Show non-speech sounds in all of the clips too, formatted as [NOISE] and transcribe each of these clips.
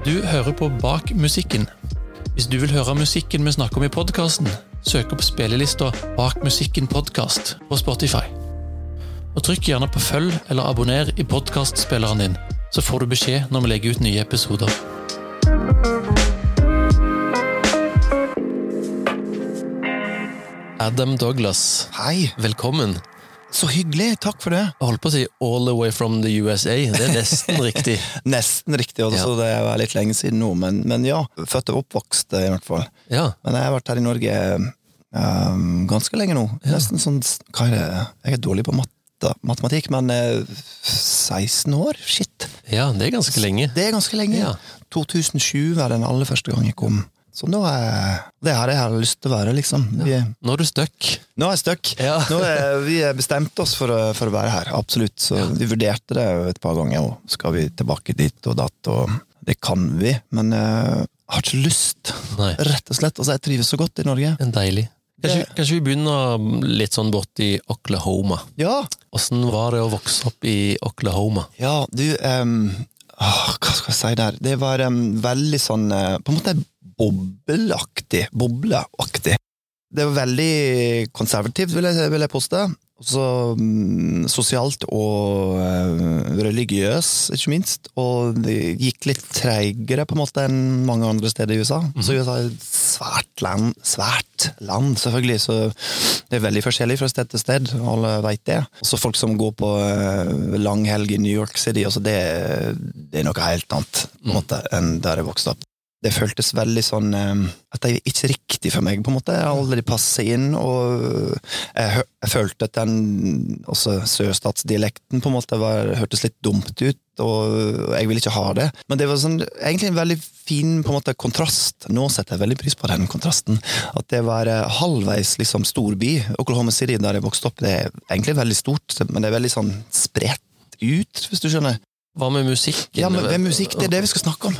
Du hører på Bak musikken. Hvis du vil høre musikken vi snakker om i podkasten, søk opp spillelista Bak musikken podkast på Spotify. Og Trykk gjerne på følg eller abonner i podkastspilleren din, så får du beskjed når vi legger ut nye episoder. Adam Douglas, Hei, velkommen. Så hyggelig. Takk for det. Jeg holdt på å si all the way from the USA. Det er nesten [LAUGHS] riktig. Nesten riktig, også, Ja. det er litt lenge siden nå, men, men ja. Født og oppvokst, i hvert fall. Ja. Men jeg har vært her i Norge um, ganske lenge nå. Nesten sånn Hva er det? Jeg er dårlig på matte, matematikk, men eh, 16 år? Shit. ja, det er ganske lenge. Det er ganske lenge. Ja. 2007 var den aller første gang jeg kom. Så nå er det her jeg har lyst til å være, liksom. Vi, Nå er du stuck. nå er jeg stuck. Ja. Nå er vi bestemte oss for for å være her, absolutt. Så vi vurderte det et par ganger, og skal vi tilbake dit og datt, og det kan vi, men jeg har ikke lyst, Nei, rett og slett. Altså, jeg trives så godt i Norge. en deilig. Kanskje, kanskje vi begynner litt sånn borti Oklahoma. Ja, Åssen var det å vokse opp i Oklahoma? ja, du um, åh, Hva skal jeg si der? Det var um, veldig sånn uh, På en måte bobleaktig. Bobleaktig. Det var veldig konservativt, vil jeg, vil jeg poste. Også mm, sosialt og eh, religiøs, ikke minst. Og det gikk litt treigere på en måte enn mange andre steder i USA. Så USA er et svært land, svært land, selvfølgelig, så det er veldig forskjellig fra sted til sted. Alle veit det. Også folk som går på eh, langhelg i New York City, også det, det er noe helt annet på en måte, enn der jeg vokste opp det føltes veldig sånn eh, At det er ikke riktig for meg, på en måte. Jeg har aldri passet inn, og jeg, jeg følte at den også sørstatsdialekten på en måte var, hørtes litt dumt ut, og jeg ville ikke ha det. Men det var sånn, egentlig en veldig fin på en måte, kontrast. Nå setter jeg veldig pris på den kontrasten. At det var eh, halvveis liksom storby. Oklahoma City, der jeg vokste opp, det er egentlig veldig stort, men det er veldig sånn spredt ut, hvis du skjønner. Hva med musikken? Ja, men er musikk, det er det vi skal snakke om.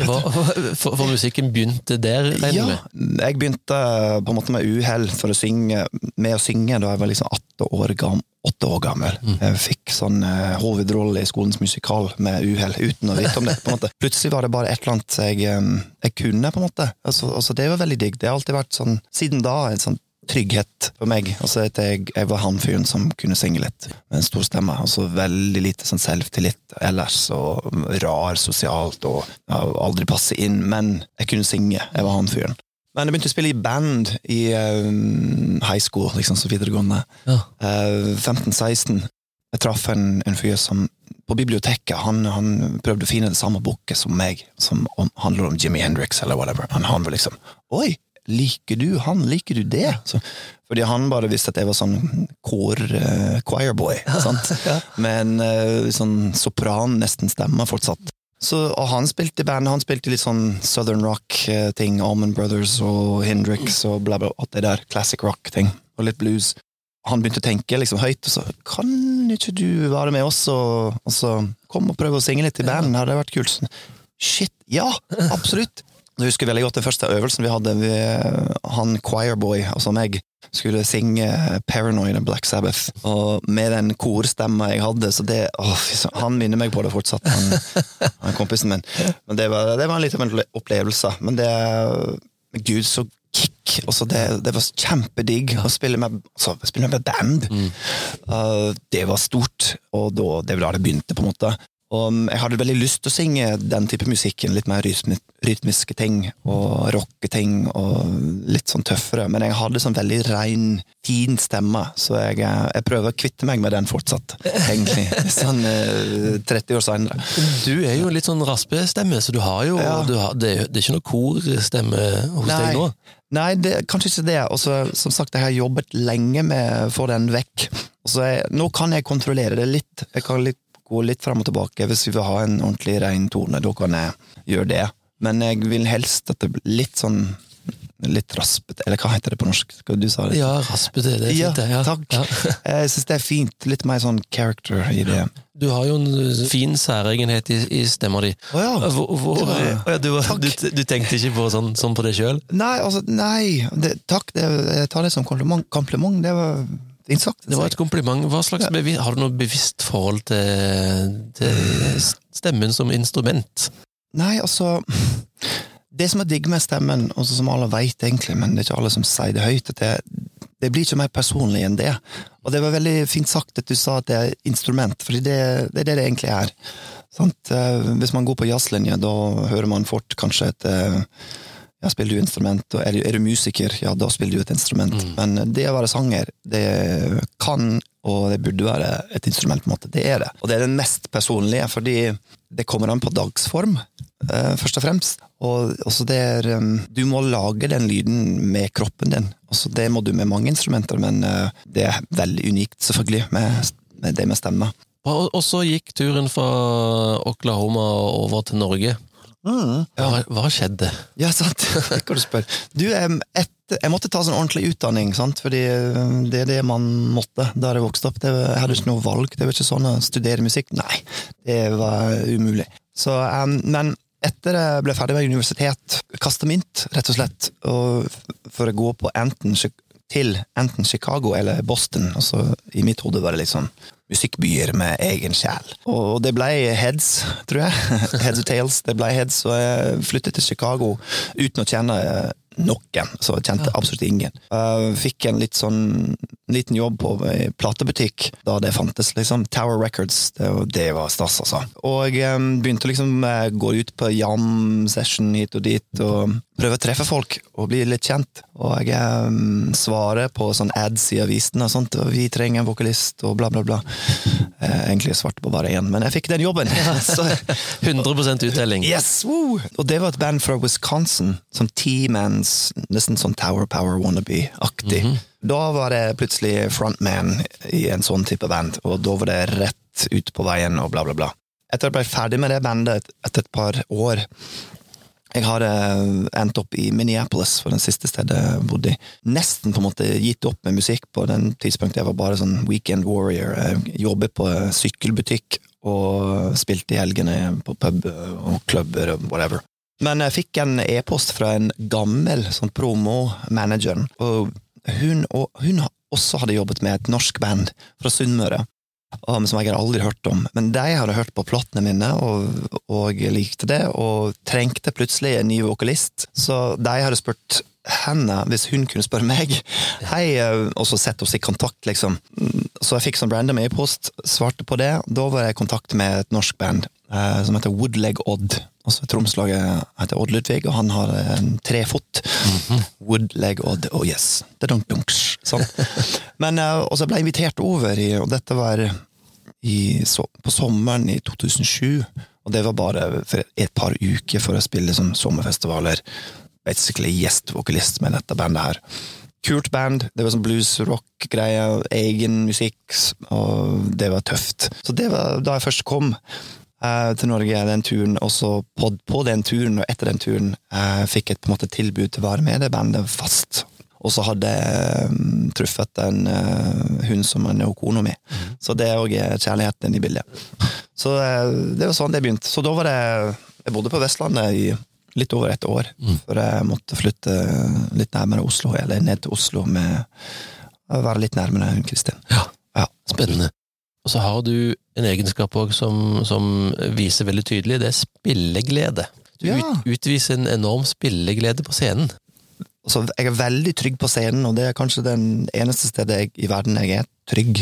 for, for musikken begynte der, Ja, med? jeg begynte på en måte med uhell for å synge, med å synge da jeg var liksom åtte år, gam, åtte år gammel. Jeg fikk sånn uh, hovedrolle i skolens musikal med uhell, uten å vite om det. på en måte. Plutselig var det bare et eller annet jeg, eh, jeg kunne, på en måte. Altså, altså, det var veldig digg. Det har alltid vært sånn, siden da, en sånn trygghet for meg. Altså at jeg, jeg var han fyren som kunne synge litt med en stor stemme. Altså veldig lite sånn selvtillit ellers, og rar sosialt, og ja, aldri passe inn. Men jeg kunne synge. Jeg var han fyren. Men jeg begynte å spille i band i eh, high school, liksom, så videregående. Ja. Uh, 15-16. Jeg traff en, en fyr som på biblioteket han, han prøvde å finne det samme boken som meg, som om, handler om Jimmy Hendrix eller whatever. Han, han var liksom Oi, liker du han? Liker du det? Så, fordi han bare visste at jeg var sånn eh, choirboy, sant? [LAUGHS] med en eh, sånn sopran, nesten stemme fortsatt. Så, og han spilte i bandet, han spilte litt sånn Southern rock-ting, Allman Brothers og Hendrix og bla, bla, alt det der, classic rock-ting, og litt blues. Han begynte å tenke liksom høyt, og så kan ikke du være med oss og, og så kom og prøve å synge litt i band, hadde det vært kult. Sånn, Shit, ja, absolutt! Jeg husker veldig godt den første øvelsen vi hadde. Vi, han choirboy, altså meg, skulle synge Paranoid av Black Sabbath. Og med den korstemma jeg hadde, så det åh, Han minner meg på det fortsatt, han, [LAUGHS] han kompisen min. Men det var, det var litt av en opplevelse. Men det Gud, så kick! Også det, det var kjempedigg å spille med, altså, spille med band. Uh, det var stort, og da, det var da det begynte, på en måte. Og um, jeg hadde veldig lyst til å synge den type musikken, litt mer rytmiske ting, og rocketing, og litt sånn tøffere, men jeg hadde sånn veldig rein, fin stemme, så jeg, eh, jeg prøver å kvitte meg med den fortsatt, egentlig, [LAUGHS] sånn eh, 30 år senere. Du er jo litt sånn raspestemme, så du har jo Ja. du har, det, er- det er ikke noe korstemme hos deg nå? Nei, det, kanskje ikke det. Og som sagt, jeg har jobbet lenge med å få den vekk. Så jeg, nå kan jeg kontrollere det litt. Jeg kan litt, gå litt fram og tilbake. Hvis vi vil ha en ordentlig rein tone, da kan jeg gjøre det. Men jeg vil helst at det blir litt sånn litt raspete, eller hva heter det på norsk? Skal Du sa det. Ja, raspete, det er fint det. Ja, takk. Ja. [LAUGHS] Jeg syns det er fint. Litt mer sånn character i det. Du har jo en fin særegenhet i, i stemma di. Å ja. Hvor, hvor, var- ja, du, du, du tenkte ikke på sånn, sånn på det sjøl? Nei, altså, nei. Det, takk, det, jeg tar det som kompliment. kompliment. Det var fint sagt. Det var et kompliment. Hva slags bevi Har du noe bevisst forhold til, til stemmen som instrument? Nei, altså Det som er digg med stemmen, og som alle veit egentlig, men det er ikke alle som sier det høyt, at det, det blir ikke mer personlig enn det. Og det var veldig fint sagt at du sa at det er instrument, for det, det, er det det egentlig er. Sant? Eh, hvis man går på jazzlinje, da hører man fort kanskje et eh, ja, spiller du instrument, og er du, er du musiker, ja, da spiller du et instrument. Mm. Men det å være sanger, det kan og det burde være et instrument, på en måte. Det er det. Og det er den mest personlige, fordi det kommer an på dagsform, uh, først og fremst. Og også det er um, Du må lage den lyden med kroppen din. Også det må du med mange instrumenter, men uh, det er veldig unikt, selvfølgelig, med, med det med stemme. Og så gikk turen fra Oklahoma over til Norge. Mm. Hva, hva, skjedde? Ja, sant. [LAUGHS] Det kan du spørre. Du, et, jeg måtte ta sånn ordentlig utdanning, sant? fordi det er det man måtte da jeg vokste opp. Det, jeg hadde ikke noe valg. Det var ikke sånn å studere musikk. Nei, det var umulig. Så, um, men etter jeg ble ferdig med universitet, kasta mynt, rett og slett, og for å gå på enten til enten Chicago eller Boston. Altså, I mitt hode var det litt sånn musikkbyer med egen sjel. Og det ble Heads, tror jeg. [LAUGHS] Heads og tails. Det ble Heads, og jeg flyttet til Chicago uten å kjenne noen, så jeg kjente absolutt ingen. Jeg fikk en litt sånn liten jobb på en platebutikk da det fantes, liksom. Tower Records. Det, det var stas, altså. Og um, begynte liksom gå ut på jam session hit og dit, og prøve å treffe folk og bli litt kjent. Og jeg um, svarer på sånn ads i avisen og sånt, og vi trenger en vokalist og bla, bla, bla. Uh, egentlig svarte på bare én, men jeg fikk den jobben. [LAUGHS] så, 100 uttelling. Yes! Woo! Og det var et band fra Wisconsin, som T-mans, nesten sånn Tower Power wannabe-aktig. Mm -hmm. Da var det plutselig frontman i en sånn type band, og da var det rett ut på veien og bla, bla, bla. Etter at jeg ble ferdig med det bandet etter et par år jeg hadde endt opp i Minneapolis, for den siste stedet jeg bodde i. Nesten på en måte gitt opp med musikk på den tidspunktet. Jeg var bare sånn weekend warrior. Jeg jobbet på sykkelbutikk og spilte i helgene på pub og klubber og whatever. Men jeg fikk en e-post fra en gammel sånn promo-manager, og hun, og hun også hadde jobbet med et norsk band fra Sunnmøre. Som jeg hadde aldri hørt om. Men de hadde hørt på platene mine og, og likte det, og trengte plutselig en ny vokalist. Så de hadde spurt henne hvis hun kunne spørre meg. Hei, og så sette oss i kontakt, liksom. Så jeg fikk sånn random e-post, svarte på det. Da var jeg i kontakt med et norsk band eh, som heter Woodleg Odd. Altså Tromslaget heter Odd Ludvig, og han har en trefot. Mm -hmm. Woodleg Odd, oh yes. Dunks, sånn. [LAUGHS] Men uh, Og så ble jeg invitert over, i, og dette var i, så, på sommeren i 2007. Og det var bare et par uker for å spille sånn sommerfestivaler. Basically gjestvokalist med dette bandet her. Kult band. Det var sånn blues-rock-greie, egen musikk, og det var tøft. Så det var da jeg først kom uh, til Norge den turen, og så på, på, den turen og etter den turen eh, fikk jeg på en måte tilbud til å være med det bandet fast. Og så hadde jeg um, truffet en uh, hund som er kona mi. Mm. Så det er òg kjærligheten i bildet. Så det var sånn det begynte. Så da var det Jeg bodde på Vestlandet i litt over et år, mm. før jeg måtte flytte litt nærmere Oslo, eller ned til Oslo med å være litt nærmere Kristin. Ja, ja. Spennende. Og så har du en egenskap òg som, som, viser veldig tydelig, det er spilleglede. Du ja. ut, utviser en enorm spilleglede på scenen. Altså, jeg er veldig trygg på scenen, og det er kanskje den eneste stedet jeg, i verden jeg er trygg.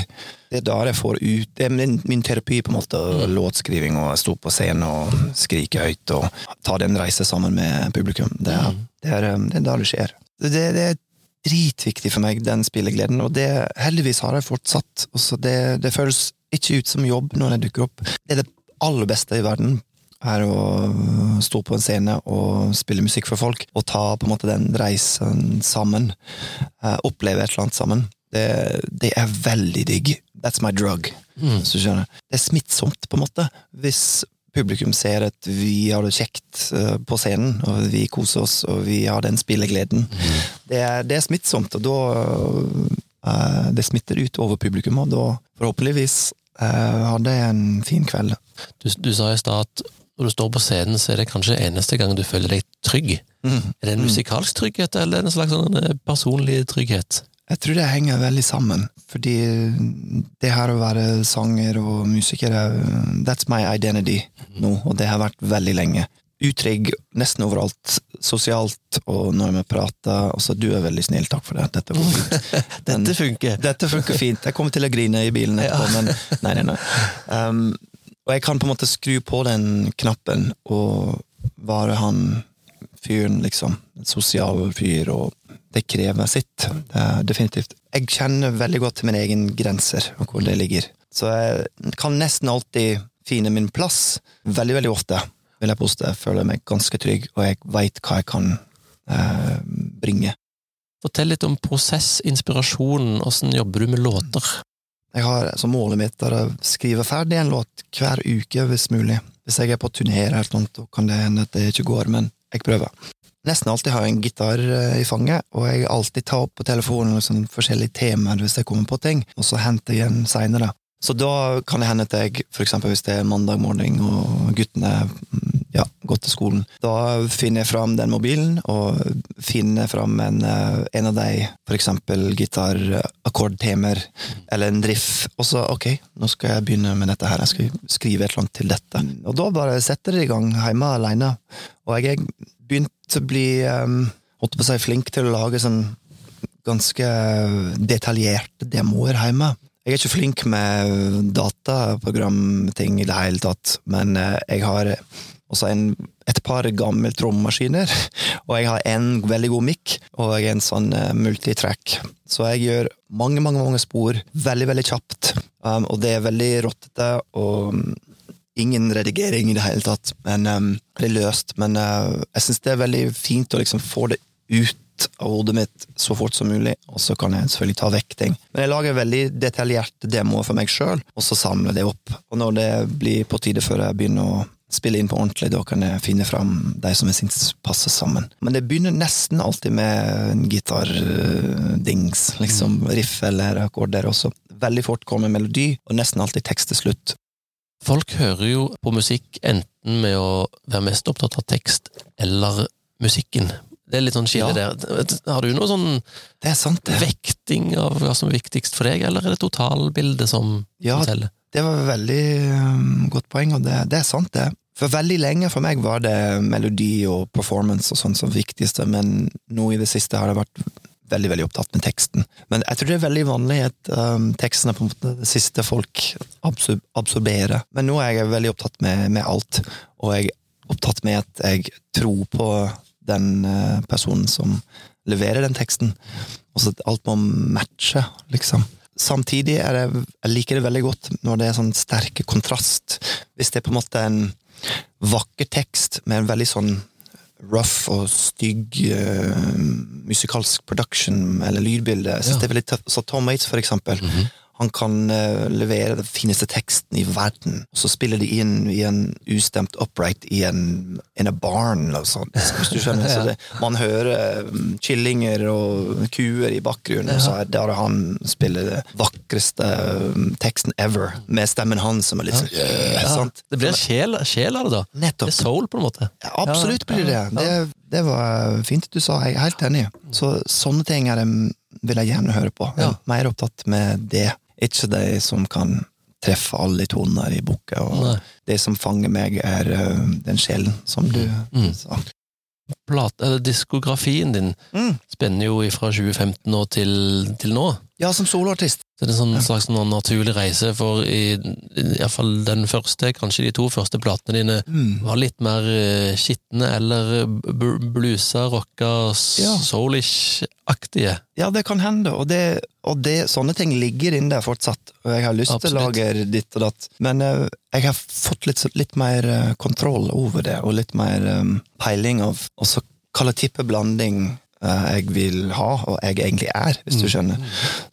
Det er da jeg får ut Det er min, min terapi, på en måte. Mm. Låtskriving og stå på scenen og skrike høyt og ta den reise sammen med publikum. Det er, mm. det er, det er da det skjer. Det, det, er dritviktig for meg, den spillegleden, og det heldigvis har jeg fortsatt. Også det, det føles ikke ut som jobb når jeg dukker opp. Det er det aller beste i verden. Er å stå på en scene og spille musikk for folk, og ta på en måte den reisen sammen. Uh, oppleve et eller annet sammen. Det, det, er veldig digg. That's my drug. Mm. Det er smittsomt, på en måte. Hvis publikum ser at vi har det kjekt eh, på scenen, og vi koser oss, og vi har den spillegleden. Mm. Det, er, det, er, smittsomt, og da uh, Det smitter ut over publikum, og da forhåpentligvis har det en fin kveld. Du, du sa i stad at når du står på scenen, så er det kanskje eneste gang du føler deg trygg. Mm. Er det en mm. musikalsk trygghet, eller en slags sånn personlig trygghet? Jeg tror det henger veldig sammen, fordi det her å være sanger og musiker That's my identity nå, og det har vært veldig lenge. utrygg nesten overalt, sosialt, og når vi prater altså, Du er veldig snill, takk for det. Dette går fint. [LAUGHS] Dette funker. Dette funker fint. Jeg kommer til å grine i bilen etterpå, men nei, nei, nei. [LAUGHS] Um, og jeg kan på en måte skru på den knappen og være han fyren, liksom. En sosial fyr, og det krever sitt. Det definitivt. Jeg kjenner veldig godt til mine egne grenser, og hvor det ligger. Så jeg kan nesten alltid finne min plass. Veldig, veldig ofte vil jeg poste. Jeg føler meg ganske trygg, og jeg veit hva jeg kan eh, bringe. Fortell litt om prosess, inspirasjonen, åssen jobber du med låter? Jeg har som målet mitt er å skrive ferdig en låt hver uke, hvis mulig. Hvis jeg er på turné eller noe, kan det hende at det ikke går, men jeg prøver. Nesten alltid har jeg en gitar eh, i fanget, og jeg alltid tar opp på telefonen liksom, forskjellige temaer hvis jeg kommer på ting, og så henter jeg en seinere. Så da kan det hende at jeg, for eksempel hvis det er mandag morgen og guttene mm, ja, gått til skolen, da finner jeg fram den mobilen og finner fram en, eh, en av de, for eksempel gitarakkordtemer eller en drift, og så ok, nå skal jeg begynne med dette her, jeg skal skrive et eller annet til dette. Og da bare setter jeg i gang hjemme alene, og jeg er begynt å bli um, holdt på å si flink til å lage sånn ganske detaljerte demoer hjemme. Jeg er ikke flink med dataprogramting i det hele tatt, men eh, jeg har også en, et par gamle trommemaskiner, [LAUGHS] og jeg har en veldig god mic og jeg er en sånn eh, multitrack. Så jeg gjør mange, mange mange spor veldig, veldig kjapt, um, og det er veldig rottete og um, ingen redigering i det hele tatt. Men um, det er løst. Men uh, jeg syns det er veldig fint å liksom få det ut av hodet mitt så fort som mulig, og så kan jeg selvfølgelig ta vekk ting. Men jeg lager veldig detaljerte demoer for meg sjøl, og så samler det opp. Og når det blir på tide før jeg begynner å spille inn på ordentlig, da kan jeg finne fram de som jeg syns passer sammen. Men det begynner nesten alltid med en gitardings, liksom riff eller akkorder, og så veldig fort kommer melodi, og nesten alltid tekst til slutt. Folk hører jo på musikk enten med å være mest opptatt av tekst eller musikken. Det er litt sånn skille Ja. der. Har du noe sånn Det sant, det. vekting av hva som er viktigst for deg, eller er det totalbildet som, Ja, som teller? Det var et veldig um, godt poeng, og det, det er sant, det. For veldig lenge for meg var det melodi og performance og sånn som viktigste, men nå i det siste har jeg vært veldig veldig opptatt med teksten. Men jeg tror det er veldig vanlig at um, teksten er på en måte det siste folk absor absorberer. Men nå er jeg veldig opptatt med, med alt, og jeg er opptatt med at jeg tror på den eh, personen som leverer den teksten. Og så alt må matche, liksom. Samtidig er det, jeg liker det veldig godt når det er sånn sterke kontrast. Hvis det er på en måte en vakker tekst med en veldig sånn rough og stygg uh, musikalsk production eller lydbilde. Jeg synes Ja. det er veldig tøft. Så Tom Waits, for eksempel. Han kan eh, levere den fineste teksten i verden, og så spiller de inn i en ustemt upright i en, in a barn, eller sånt, hvis du skjønner. Så [LAUGHS] det, man hører killinger og kuer i bakgrunnen, og så er der han spiller den vakreste um, teksten ever, med stemmen hans som er litt sånn øh, sant? Det blir sjel, sjel av det, da. Det er soul, på en måte. Ja, absolutt blir det det. det. Var fint du sa, jeg er helt enig. Så sånne ting er det, vil jeg gjerne høre på. Jeg er Ja. mer opptatt med det. Ikke de som kan treffe alle toner i boka. Og Nei. det som fanger meg, er den sjelen, som du Mm. sa. Plat, eller diskografien din Mm. spenner jo fra 2015 og til, til nå. Ja, som soloartist. Så det er en sånn slags sånn naturlig reise, for i, iallfall den første, kanskje de to første platene dine, Mm. var litt mer eh, skitne eller b- blusa, rocka, Ja. soulish-aktige. Ja, det kan hende, og, det, og det, sånne ting ligger inne der fortsatt. Og jeg har lyst til å lage ditt og datt, men eh, jeg har fått litt, litt mer eh, kontroll over det, og litt mer um, peiling av også hva slags type blanding eh, jeg vil ha, og jeg egentlig er, hvis du skjønner.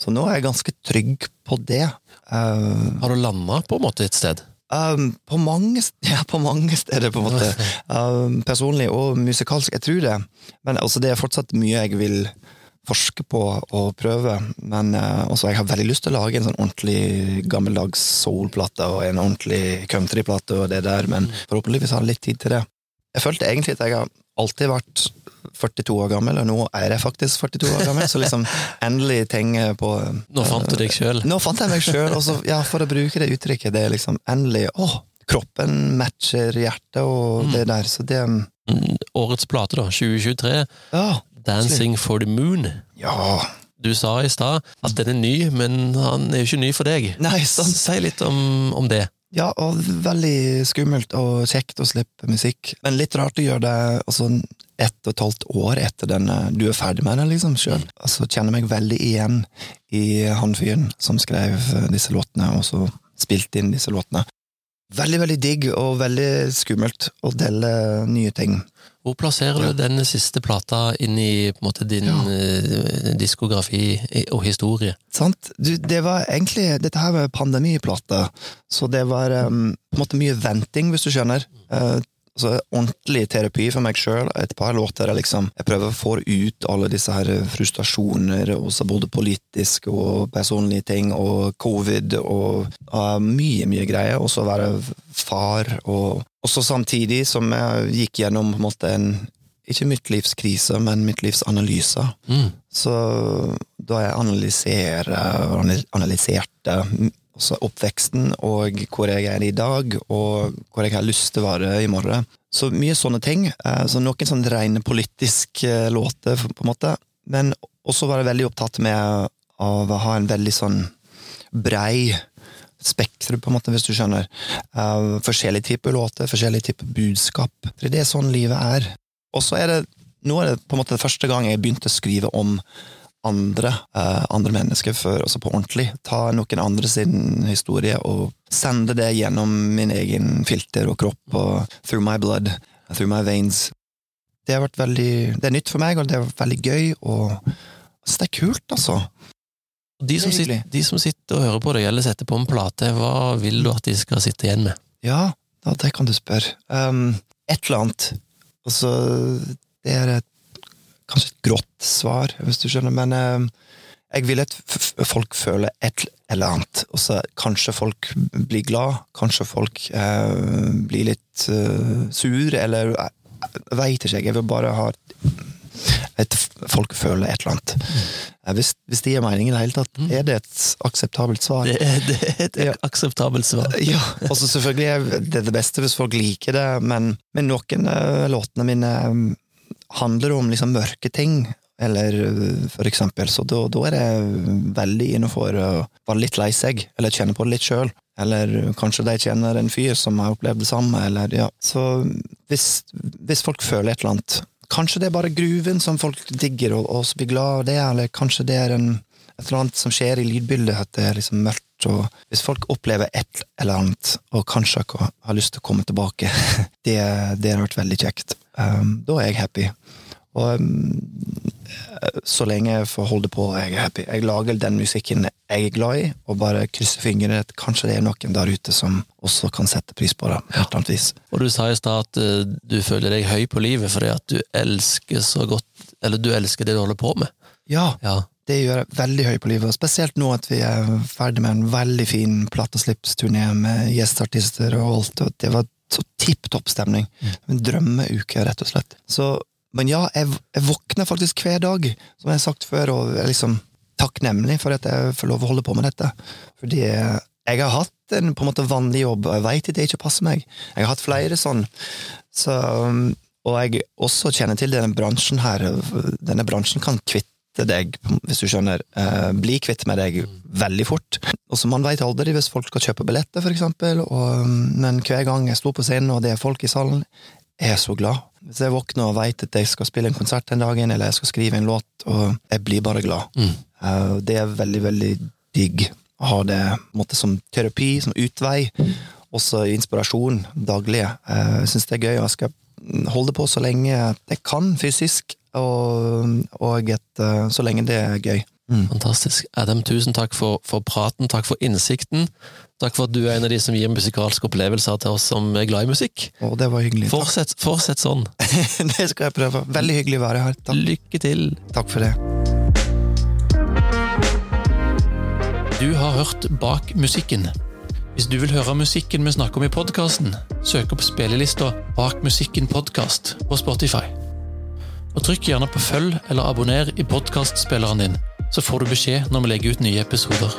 Så nå er jeg ganske trygg på det. Eh, Har du landa på en måte et sted? Um, på, mange, [LAUGHS] ja, på mange steder, på en måte. Um, personlig og musikalsk. Jeg tror det. Men altså, det er fortsatt mye jeg vil forske på og prøve. Men uh, også, jeg har veldig lyst til å lage en sånn ordentlig gammeldags soul-plate og en ordentlig country-plate og det der, men forhåpentligvis har jeg litt tid til det. Jeg følte egentlig at jeg har alltid vært 42 år gammel, og nå er jeg faktisk 42 år gammel, så liksom endelig tenker på Nå fant du deg sjøl. nå fant jeg meg sjøl, og så, ja, for å bruke det uttrykket, det er liksom endelig Å, kroppen matcher hjertet og det der, så det Mm, Årets plate, da, 2023. Ja. 'Dancing for the Moon'. Ja. Du sa i stad at den er ny, men han er jo ikke ny for deg. Nei, sant. Si litt om, om det. Ja, og veldig skummelt og kjekt å slippe musikk. Men litt rart å gjøre det altså, ett og et halvt år etter den eh, du er ferdig med den, liksom, sjøl. Altså, kjenner meg veldig igjen i han fyren som skrev eh, disse låtene, og så spilte inn disse låtene. Veldig, veldig digg og veldig skummelt å dele nye ting. Hvor plasserer du denne siste plata inn i på måte, din Ja. eh, diskografi og historie? Sant? Du, det var egentlig Dette her var pandemiplate, så det var um, på en måte mye venting, hvis du skjønner. Eh, så ordentlig terapi for meg sjøl. Et par låter jeg liksom Jeg prøver å få ut alle disse her frustrasjoner, også både politiske og personlige ting, og covid og uh, mye, mye greier. Og så være far, og også samtidig som jeg gikk gjennom på en måte en ikke mitt livs krise, men mitt livs analyse. Mm. Så da jeg analyserer analyserte også oppveksten og hvor jeg er i dag, og hvor jeg har lyst til å være i morgen. Så mye sånne ting. Eh, Så noen sånne rene politiske låter, på en måte. Men også var jeg veldig opptatt med å ha en veldig sånn brei spektrum, på en måte, hvis du skjønner. Forskjellige typer låter, forskjellige typer budskap. For det er sånn livet er. Og så er det nå er det på en måte første gang jeg begynte å skrive om andre, eh, andre mennesker før, også på ordentlig. Ta noen andre sin historie og sende det gjennom min egen filter og kropp og through my blood, through my veins. Det har vært veldig Det er nytt for meg, og det vært veldig gøy, og så det er kult, altså. De som, er sitter, de som sitter og hører på deg, eller setter på en plate, hva vil du at de skal sitte igjen med? Ja, ja det kan du spørre. Um, et eller annet. Altså, det er et, kanskje et grått svar, hvis du skjønner, men eh, jeg vil at folk føler et eller annet. Og så kanskje folk blir glad, kanskje folk eh, blir litt eh, sur, eller jeg, jeg veit ikke, jeg vil bare ha et, folk føler et eller annet. Mm. Hvis, hvis det gir mening i det hele tatt, er det et akseptabelt svar? Det er, det er et Ja. akseptabelt svar. [LAUGHS] Ja, og så selvfølgelig er det det beste hvis folk liker det, men, men noen av låtene mine handler om liksom mørke ting, eller uh, for eksempel, så da, da er det veldig innafor å være litt lei seg, eller kjenne på det litt sjøl. Eller kanskje de kjenner en fyr som har opplevd det samme, eller ja. Så hvis, hvis folk føler et eller annet Kanskje det er bare gruven som folk digger, og, og blir glad av det, eller kanskje det er en, et eller annet som skjer i lydbildet, at det er liksom mørkt. Og hvis folk opplever et eller annet, og kanskje har lyst til å komme tilbake, [LAUGHS] det, det har vært veldig kjekt. Um, da er jeg happy. Og um, så lenge jeg får holde på, jeg er happy. Jeg lager den musikken jeg er glad i, og bare krysser fingrene kanskje det er noen der ute som også kan sette pris på det. Ja. Og du sa i stad at eh, du føler deg høy på livet fordi at du elsker så godt Eller du elsker det du holder på med. Ja, Ja. det gjør jeg veldig høy på livet, og spesielt nå at vi er ferdig med en veldig fin plateslippsturné med gjesteartister og alt, og det var så tipp topp stemning. En drømmeuke, rett og slett. Så, men ja, jeg, jeg våkner faktisk hver dag, som jeg har sagt før, og er liksom takknemlig for at jeg får lov å holde på med dette. Fordi jeg har hatt en på en måte vanlig jobb, og jeg veit at det ikke passer meg. Jeg har hatt flere sånn. Så, og jeg også kjenner til denne bransjen her. Denne bransjen kan kvitte deg, hvis du skjønner, eh, bli kvitt med deg veldig fort. Og så Man veit aldri hvis folk skal kjøpe billetter, for eksempel, og, um, men hver gang jeg står på scenen og det er folk i salen, er jeg så glad. Hvis jeg våkner og veit at jeg skal spille en konsert den dagen, eller jeg skal skrive en låt, og jeg blir bare glad. Mm. Eh, Det er veldig, veldig digg å ha det måte, som terapi, som utvei. Også inspirasjon daglig. Eh, Jeg syns det er gøy, og jeg skal holde på så lenge jeg kan fysisk, og, og et, eh, så lenge det er gøy. Mm. Fantastisk. Adam, tusen takk for, for praten, takk for innsikten. Takk for at du er en av de som gir musikalske opplevelser til oss som er glad i musikk. Å, det var hyggelig. Fortsett, fortsett sånn. [LAUGHS] det skal jeg prøve. Veldig hyggelig å være her. Takk, Lykke til. takk for det. Du har hørt Bak musikken. Hvis du vil høre musikken vi snakker om i podkasten, søk opp spillelista Bak musikken podkast på Spotify. Og Trykk gjerne på følg eller abonner i podkastspilleren din, så får du beskjed når vi legger ut nye episoder.